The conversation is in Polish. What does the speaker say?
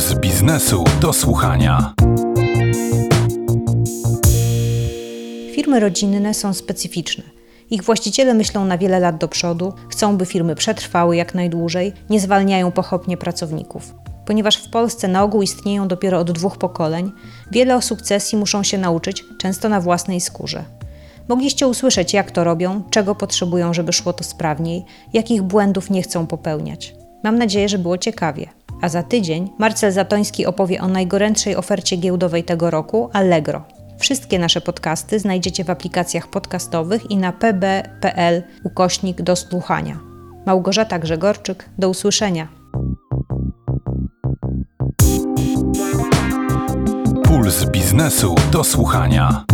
Puls biznesu do słuchania. Firmy rodzinne są specyficzne. Ich właściciele myślą na wiele lat do przodu, chcą, by firmy przetrwały jak najdłużej, nie zwalniają pochopnie pracowników. Ponieważ w Polsce na ogół istnieją dopiero od dwóch pokoleń, wiele o sukcesji muszą się nauczyć, często na własnej skórze. Mogliście usłyszeć, jak to robią, czego potrzebują, żeby szło to sprawniej, jakich błędów nie chcą popełniać. Mam nadzieję, że było ciekawie. A za tydzień Marcel Zatoński opowie o najgorętszej ofercie giełdowej tego roku Allegro. Wszystkie nasze podcasty znajdziecie w aplikacjach podcastowych i na pb.pl ukośnik do słuchania. Małgorzata Grzegorczyk, do usłyszenia. Puls biznesu do słuchania.